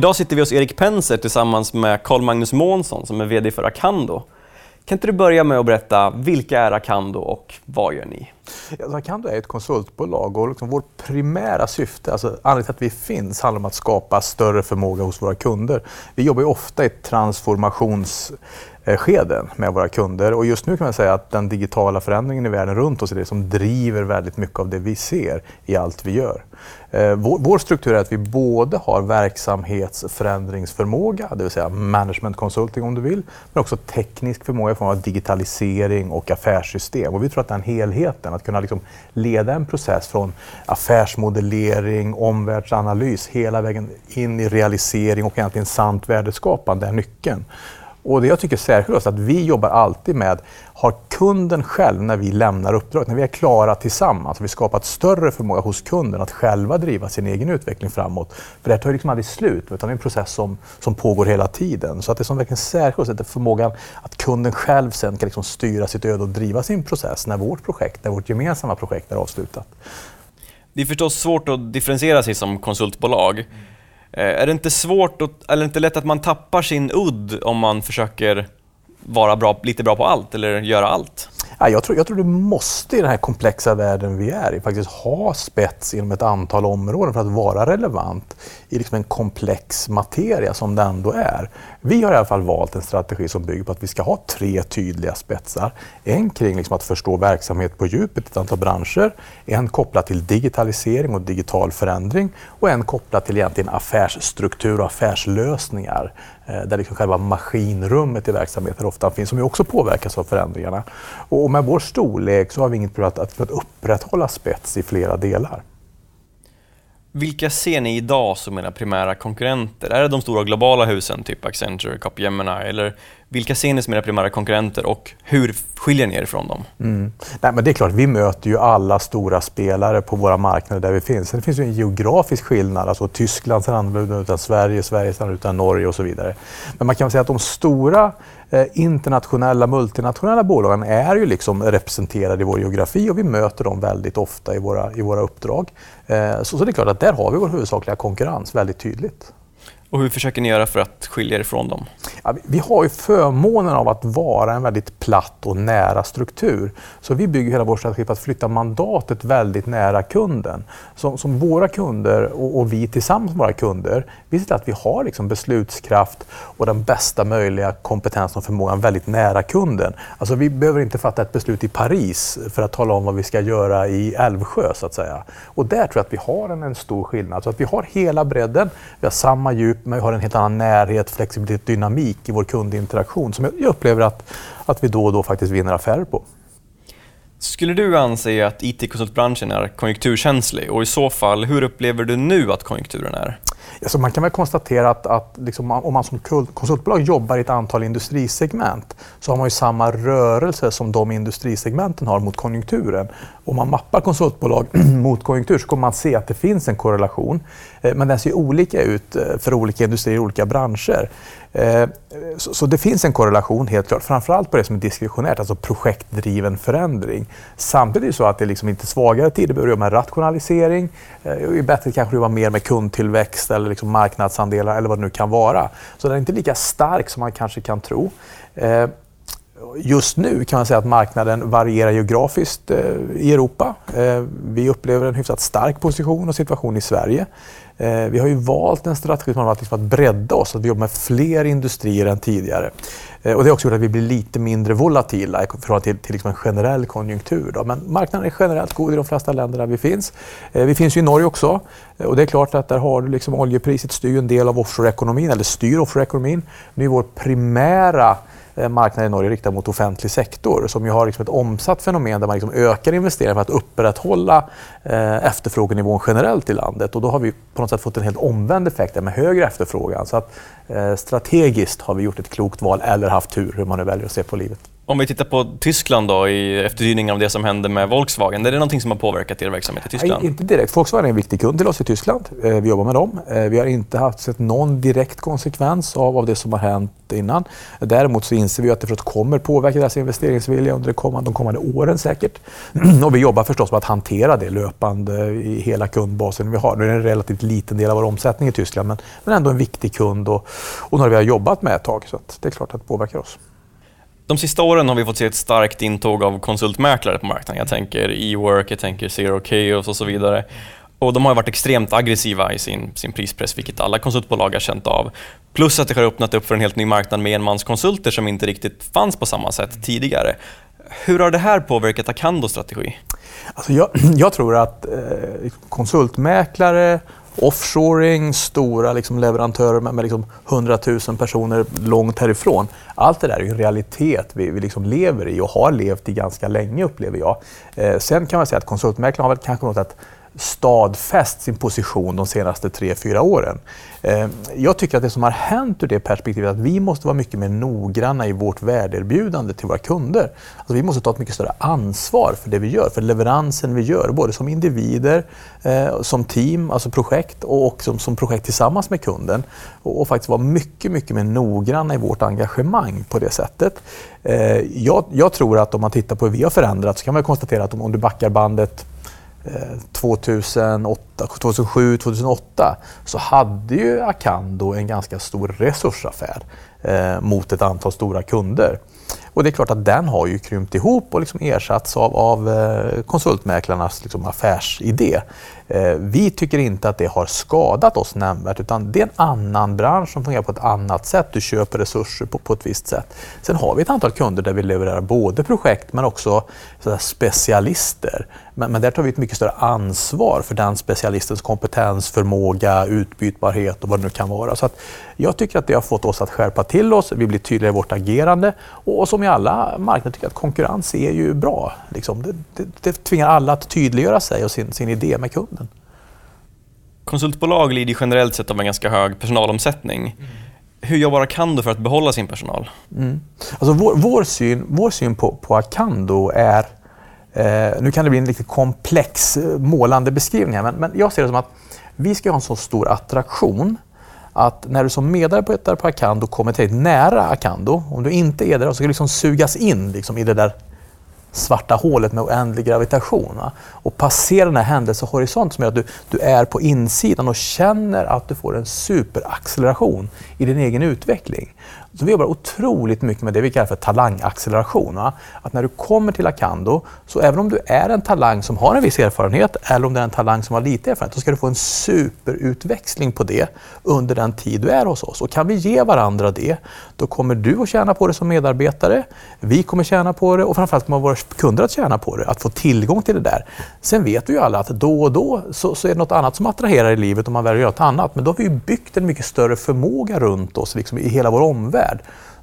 Idag sitter vi hos Erik Penser tillsammans med Carl Magnus Månsson som är VD för Acando. Kan inte du börja med att berätta vilka är Acando och vad gör ni? Ja, alltså, Acando är ett konsultbolag och liksom vårt primära syfte, alltså anledningen till att vi finns, handlar om att skapa större förmåga hos våra kunder. Vi jobbar ju ofta i transformations Eh, skeden med våra kunder. Och just nu kan man säga att den digitala förändringen i världen runt oss är det som driver väldigt mycket av det vi ser i allt vi gör. Eh, vår, vår struktur är att vi både har verksamhetsförändringsförmåga, det vill säga management consulting om du vill, men också teknisk förmåga i form av digitalisering och affärssystem. Och vi tror att den helheten, att kunna liksom leda en process från affärsmodellering, omvärldsanalys, hela vägen in i realisering och egentligen sant värdeskapande är nyckeln. Och det jag tycker är särskilt är att vi jobbar alltid med, har kunden själv när vi lämnar uppdraget, när vi är klara tillsammans, vi skapat större förmåga hos kunden att själva driva sin egen utveckling framåt. För det här tar ju liksom aldrig slut, utan det är en process som, som pågår hela tiden. Så att det som verkligen särskilt är förmågan att kunden själv sen kan liksom styra sitt öde och driva sin process när vårt projekt, när vårt gemensamma projekt är avslutat. Det är förstås svårt att differentiera sig som konsultbolag. Eh, är det inte svårt, att, eller inte lätt att man tappar sin udd om man försöker vara bra, lite bra på allt eller göra allt? Ja, jag, tror, jag tror du måste i den här komplexa världen vi är i faktiskt ha spets inom ett antal områden för att vara relevant i liksom en komplex materia som det ändå är. Vi har i alla fall valt en strategi som bygger på att vi ska ha tre tydliga spetsar. En kring liksom att förstå verksamhet på djupet i ett antal branscher, en kopplad till digitalisering och digital förändring och en kopplad till egentligen affärsstruktur och affärslösningar eh, där liksom själva maskinrummet i verksamheten ofta finns, som ju också påverkas av förändringarna. Och med vår storlek så har vi inget problem att, att upprätthålla spets i flera delar. Vilka ser ni idag som era primära konkurrenter? Är det de stora globala husen, typ Accenture, Capgemini, eller vilka ser ni som era primära konkurrenter och hur skiljer ni er från dem? Mm. Nej, men det är klart, vi möter ju alla stora spelare på våra marknader där vi finns. Det finns ju en geografisk skillnad. Alltså Tyskland ser annorlunda ut än Sverige, Sverige ser annorlunda ut än Norge och så vidare. Men man kan säga att de stora Eh, internationella, multinationella bolagen är ju liksom representerade i vår geografi och vi möter dem väldigt ofta i våra, i våra uppdrag. Eh, så, så det är klart att där har vi vår huvudsakliga konkurrens väldigt tydligt. Och hur försöker ni göra för att skilja er från dem? Ja, vi har ju förmånen av att vara en väldigt platt och nära struktur. Så vi bygger hela vår strategi på att flytta mandatet väldigt nära kunden. Som, som våra kunder och, och, vi tillsammans med våra kunder, vi ser till att vi har liksom beslutskraft och den bästa möjliga kompetensen och förmågan väldigt nära kunden. Alltså vi behöver inte fatta ett beslut i Paris för att tala om vad vi ska göra i Älvsjö så att säga. Och där tror jag att vi har en, en stor skillnad. Så att vi har hela bredden, vi har samma djup men vi har en helt annan närhet, flexibilitet, dynamik i vår kundinteraktion som jag upplever att, att vi då och då faktiskt vinner affärer på. Skulle du anse att IT-konsultbranschen är konjunkturkänslig och i så fall, hur upplever du nu att konjunkturen är? Alltså man kan väl konstatera att, att liksom om man som konsultbolag jobbar i ett antal industrisegment så har man ju samma rörelse som de industrisegmenten har mot konjunkturen. Om man mappar konsultbolag mot konjunktur så kommer man se att det finns en korrelation. Eh, men den ser olika ut eh, för olika industrier och olika branscher. Eh, så det finns en korrelation helt klart, framförallt på det som är diskretionärt, alltså projektdriven förändring. Samtidigt är det så att det liksom inte svagare tider behöver jobba med rationalisering, det är bättre kanske jobba mer med kundtillväxt eller liksom marknadsandelar eller vad det nu kan vara. Så den är inte lika stark som man kanske kan tro. Eh, Just nu kan man säga att marknaden varierar geografiskt eh, i Europa. Eh, vi upplever en hyfsat stark position och situation i Sverige. Eh, vi har ju valt en strategi som har varit liksom att bredda oss, att vi jobbar med fler industrier än tidigare. Och det har också gjort att vi blir lite mindre volatila i förhållande till, till liksom en generell konjunktur. Då. Men marknaden är generellt god i de flesta länder där vi finns. Vi finns ju i Norge också. Och det är klart att där har liksom oljepriset styr en del av offshore-ekonomin, eller styr offshore-ekonomin. Nu är vår primära Eh, marknaden i Norge riktad mot offentlig sektor som ju har liksom ett omsatt fenomen där man liksom ökar investeringar för att upprätthålla eh, efterfrågenivån generellt i landet. Och då har vi på något sätt fått en helt omvänd effekt med högre efterfrågan. Så att, eh, strategiskt har vi gjort ett klokt val eller haft tur, hur man nu väljer att se på livet. Om vi tittar på Tyskland då, i efterdyningar av det som hände med Volkswagen. Är det någonting som har påverkat er verksamhet i Tyskland? Nej, inte direkt. Volkswagen är en viktig kund till oss i Tyskland. Eh, vi jobbar med dem. Eh, vi har inte haft sett någon direkt konsekvens av, av det som har hänt innan. Däremot så inser vi att det förstås kommer påverka deras investeringsvilja under de kommande, de kommande åren säkert. Och vi jobbar förstås med att hantera det löpande i hela kundbasen vi har. Nu är det en relativt liten del av vår omsättning i Tyskland men, men ändå en viktig kund och, och några vi har jobbat med ett tag. Så det är klart att det påverkar oss. De sista åren har vi fått se ett starkt intåg av konsultmäklare på marknaden. Jag tänker E-work, jag tänker Zero Chaos och så vidare. Och de har varit extremt aggressiva i sin, sin prispress, vilket alla konsultbolag har känt av. Plus att det har öppnat upp för en helt ny marknad med enmanskonsulter som inte riktigt fanns på samma sätt tidigare. Hur har det här påverkat Akandos strategi? Alltså jag, jag tror att eh, konsultmäklare offshoring, stora liksom leverantörer med, med liksom 100 000 personer långt härifrån. Allt det där är en realitet vi, vi liksom lever i och har levt i ganska länge upplever jag. Eh, sen kan man säga att konsultmäklaren har väl kanske något att stadfäst sin position de senaste tre fyra åren. Eh, jag tycker att det som har hänt ur det perspektivet är att vi måste vara mycket mer noggranna i vårt värdeerbjudande till våra kunder. Alltså vi måste ta ett mycket större ansvar för det vi gör, för leveransen vi gör, både som individer, eh, som team, alltså projekt och som, som projekt tillsammans med kunden. Och, faktiskt vara mycket, mycket mer noggranna i vårt engagemang på det sättet. Eh, jag, jag tror att om man tittar på hur vi har förändrats så kan man konstatera att om, om du backar bandet 2008, 2007, 2008 så hade ju Acando en ganska stor resursaffär eh, mot ett antal stora kunder. Och det är klart att den har ju krympt ihop och liksom ersatts av, av eh, konsultmäklarnas liksom affärsidé. Eh, vi tycker inte att det har skadat oss nämnvärt utan det är en annan bransch som fungerar på ett annat sätt. Du köper resurser på, på ett visst sätt. Sen har vi ett antal kunder där vi levererar både projekt men också specialister. Men, men där tar vi ett mycket större ansvar för den specialistens kompetens, förmåga, utbytbarhet och vad det nu kan vara. Så att jag tycker att det har fått oss att skärpa till oss, vi blir tydligare i vårt agerande och som i alla marknader tycker att konkurrens är ju bra. Liksom. Det, det, det tvingar alla att tydliggöra sig och sin, sin idé med kunden. Konsultbolag lider generellt sett av en ganska hög personalomsättning. Mm. Hur jobbar Acando för att behålla sin personal? Mm. Alltså vår, vår, syn, vår syn på, på Acando är Eh, nu kan det bli en lite komplex eh, målande beskrivning men, men jag ser det som att vi ska ha en så stor attraktion att när du som medarbetare på Acando kommer till nära Acando, om du inte är där, så ska du liksom sugas in liksom, i det där svarta hålet med oändlig gravitation. Va? Och passera den här händelsehorisonten som gör att du, du är på insidan och känner att du får en superacceleration i din egen utveckling. Så vi jobbar otroligt mycket med det vi kallar för talangacceleration. Va? Att när du kommer till Acando, så även om du är en talang som har en viss erfarenhet eller om du är en talang som har lite erfarenhet, så ska du få en superutväxling på det under den tid du är hos oss. Och kan vi ge varandra det, då kommer du att tjäna på det som medarbetare, vi kommer tjäna på det och framförallt kommer våra kunder att tjäna på det, att få tillgång till det där. Sen vet vi ju alla att då och då så, så är det något annat som attraherar i livet om man väljer att göra något annat. Men då har vi byggt en mycket större förmåga runt oss liksom, i hela vår omvärld. värld.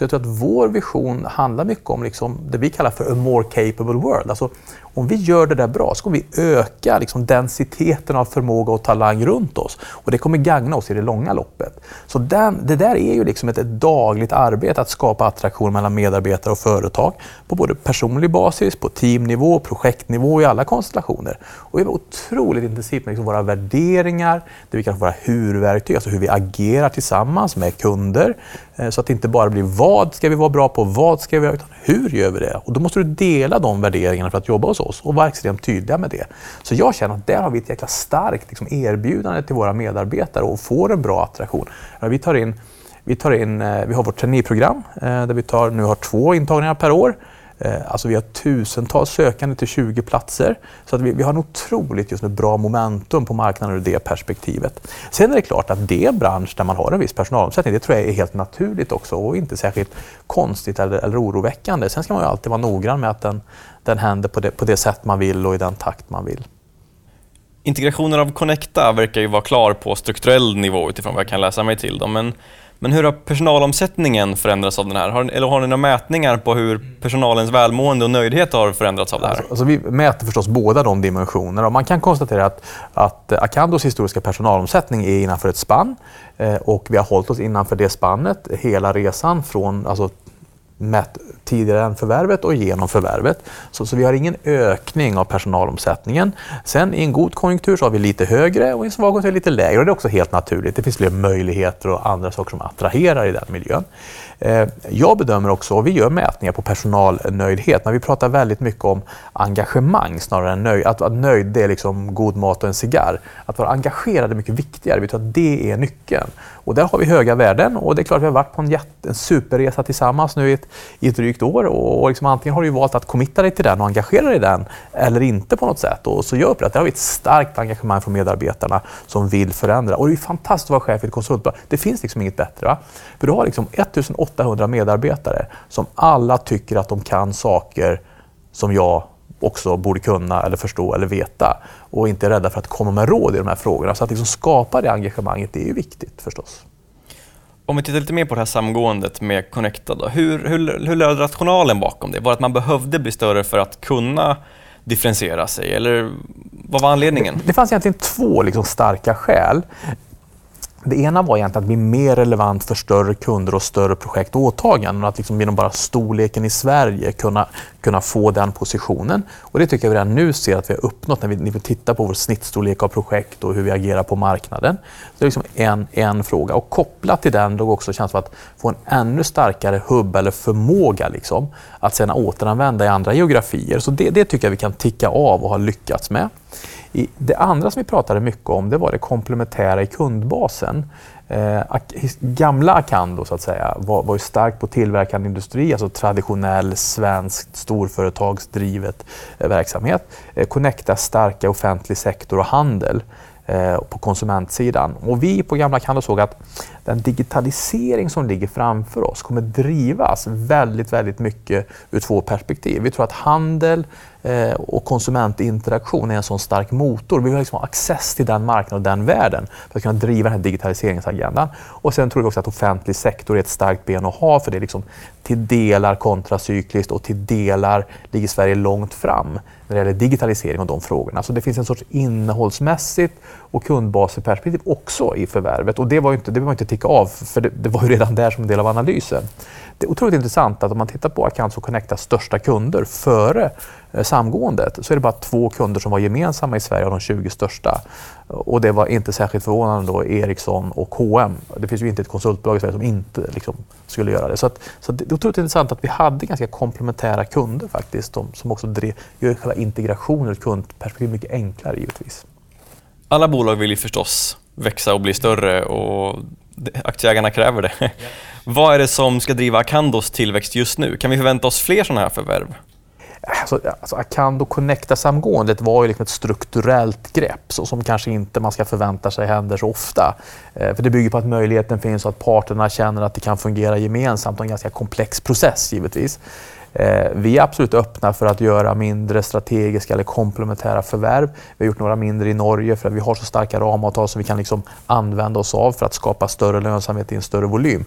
Så jag tror att vår vision handlar mycket om liksom det vi kallar för a more capable world. Alltså om vi gör det där bra så kommer vi öka liksom densiteten av förmåga och talang runt oss. Och det kommer gagna oss i det långa loppet. Så den, det där är ju liksom ett, ett, dagligt arbete att skapa attraktion mellan medarbetare och företag på både personlig basis, på teamnivå, projektnivå och i alla konstellationer. Och vi jobbar otroligt intensivt med liksom våra värderingar, det vi kallar för våra hur-verktyg, alltså hur vi agerar tillsammans med kunder. Eh, så att det inte bara blir vad vad ska vi vara bra på, vad ska vi göra, utan hur gör vi det? Och då måste du dela de värderingarna för att jobba hos oss och vara extremt tydliga med det. Så jag känner att där har vi ett jäkla starkt liksom, erbjudande till våra medarbetare och får en bra attraktion. Vi tar in vi, tar in, eh, vi har vårt traineeprogram eh, där vi tar, nu har två intagningar per år. Eh, alltså vi har tusentals sökande till 20 platser. Så att vi, vi har en otroligt just nu bra momentum på marknaden ur det perspektivet. Sen är det klart att det är en bransch där man har en viss personalomsättning. Det tror jag är helt naturligt också och inte särskilt konstigt eller, eller oroväckande. Sen ska man ju alltid vara noggrann med att den, den händer på det, på det sätt man vill och i den takt man vill. Integrationen av Connecta verkar ju vara klar på strukturell nivå utifrån vad jag kan läsa mig till. Dem, Men men hur har personalomsättningen förändrats av den här? Har, eller har ni några mätningar på hur personalens välmående och nöjdhet har förändrats av det här? Alltså, alltså vi mäter förstås båda de dimensionerna. Man kan konstatera att, att Acandos historiska personalomsättning är innanför ett spann eh, och vi har hållit oss innanför det spannet hela resan från alltså, mät, tidigare än förvärvet och genom förvärvet. Så, så vi har ingen ökning av personalomsättningen. Sen i en god konjunktur så har vi lite högre och i en svag konjunktur lite lägre. Och det är också helt naturligt. Det finns fler möjligheter och andra saker som attraherar i den miljön. Eh, jag bedömer också, och vi gör mätningar på personalnöjdhet, men vi pratar väldigt mycket om engagemang snarare än nöjd. Att vara nöjd det är liksom god mat och en cigarr. Att vara engagerad är mycket viktigare. Vi tror att det är nyckeln. Och där har vi höga värden och det är klart att vi har varit på en, jätte, en superresa tillsammans nu i ett, i ett drygt år och, och liksom antingen har du valt att committa dig till den och engagera dig i den eller inte på något sätt. Och så gör vi det. Där har vi ett starkt engagemang från medarbetarna som vill förändra. Och det är fantastiskt att vara chef i ett konsultbolag. Det finns liksom inget bättre. Va? För du har liksom 1800 medarbetare som alla tycker att de kan saker som jag också borde kunna eller förstå eller veta och inte är rädda för att komma med råd i de här frågorna. Så att liksom skapa det engagemanget det är ju viktigt förstås. Om vi tittar lite mer på det här samgåendet med Connecta, då. hur, hur, hur löd rationalen bakom det? Var det att man behövde bli större för att kunna differentiera sig eller vad var anledningen? Det, det fanns egentligen två liksom starka skäl. Det ena var egentligen att bli mer relevant för större kunder och större projekt och åtaganden. Att liksom genom bara storleken i Sverige kunna, kunna få den positionen. Och det tycker jag vi redan nu ser att vi har uppnått när vi, när vi tittar på vår snittstorlek av projekt och hur vi agerar på marknaden. Det är liksom en, en fråga. Och kopplat till den låg också känslan att få en ännu starkare hubb eller förmåga liksom, att sedan återanvända i andra geografier. Så det, det tycker jag vi kan ticka av och har lyckats med. Det andra som vi pratade mycket om det var det komplementära i kundbasen. Eh, gamla Acando så att säga, var, var ju starkt på tillverkande industri, alltså traditionell svensk storföretagsdrivet eh, verksamhet. Eh, Connecta starka offentlig sektor och handel eh, på konsumentsidan. Och vi på gamla Acando såg att den digitalisering som ligger framför oss kommer drivas väldigt, väldigt mycket ur två perspektiv. Vi tror att handel eh, och konsumentinteraktion är en sån stark motor. Vi vill liksom ha access till den marknaden och den världen för att kunna driva den här digitaliseringsagendan. Och sen tror vi också att offentlig sektor är ett starkt ben att ha för det är liksom till delar kontracykliskt och till delar ligger Sverige långt fram när det gäller digitalisering och de frågorna. Så det finns en sorts innehållsmässigt och kundbasperspektiv också i förvärvet. Och det var inte, det var inte ticka av, för det, det, var ju redan där som en del av analysen. Det är otroligt intressant att om man tittar på och Connectas största kunder före eh, samgåendet så är det bara två kunder som var gemensamma i Sverige av de 20 största. Och det var inte särskilt förvånande då, Ericsson och H&M. Det finns ju inte ett konsultbolag i Sverige som inte liksom, skulle göra det. Så, att, så det är otroligt intressant att vi hade ganska komplementära kunder faktiskt, de, som också drev, gör själva integrationen ur kundperspektiv mycket enklare givetvis. Alla bolag vill ju förstås växa och bli större och aktieägarna kräver det. Vad är det som ska driva Acandos tillväxt just nu? Kan vi förvänta oss fler sådana här förvärv? Alltså, alltså Acando Connecta-samgåendet var ju liksom ett strukturellt grepp så som kanske inte man ska förvänta sig händer så ofta. Eh, för det bygger på att möjligheten finns och att parterna känner att det kan fungera gemensamt och en ganska komplex process givetvis. Eh, vi är absolut öppna för att göra mindre strategiska eller komplementära förvärv. Vi har gjort några mindre i Norge för att vi har så starka ramavtal som vi kan liksom använda oss av för att skapa större lönsamhet i en större volym.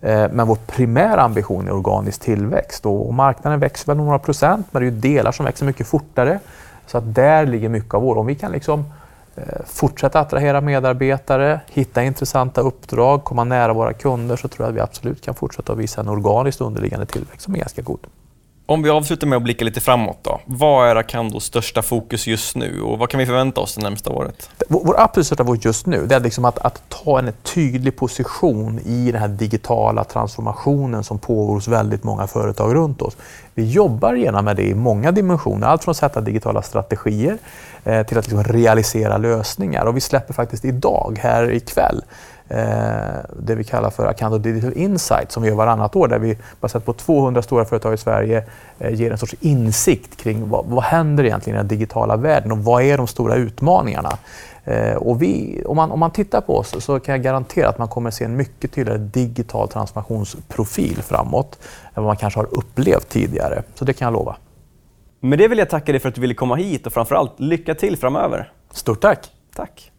Eh, men vår primära ambition är organisk tillväxt och marknaden växer väl några procent men det är ju delar som växer mycket fortare. Så att där ligger mycket av vår. Om vi kan liksom eh, fortsätta attrahera medarbetare, hitta intressanta uppdrag, komma nära våra kunder så tror jag att vi absolut kan fortsätta att visa en organiskt underliggande tillväxt som är ganska god. Om vi avslutar med att blicka lite framåt då. Vad är Acandos största fokus just nu och vad kan vi förvänta oss det närmsta året? Vår absolut största fokus just nu det är liksom att, att, ta en tydlig position i den här digitala transformationen som pågår hos väldigt många företag runt oss. Vi jobbar gärna med det i många dimensioner. Allt från att sätta digitala strategier eh, till att liksom realisera lösningar. Och vi släpper faktiskt idag, här ikväll, det vi kallar för Accounto Digital Insight som vi gör varannat år där vi baserat på 200 stora företag i Sverige eh, ger en sorts insikt kring vad, vad händer egentligen i den digitala världen och vad är de stora utmaningarna. Eh, och vi, om, man, om man tittar på oss så kan jag garantera att man kommer se en mycket tydligare digital transformationsprofil framåt än vad man kanske har upplevt tidigare. Så det kan jag lova. Med det vill jag tacka dig för att du ville komma hit och framförallt lycka till framöver. Stort tack! Tack!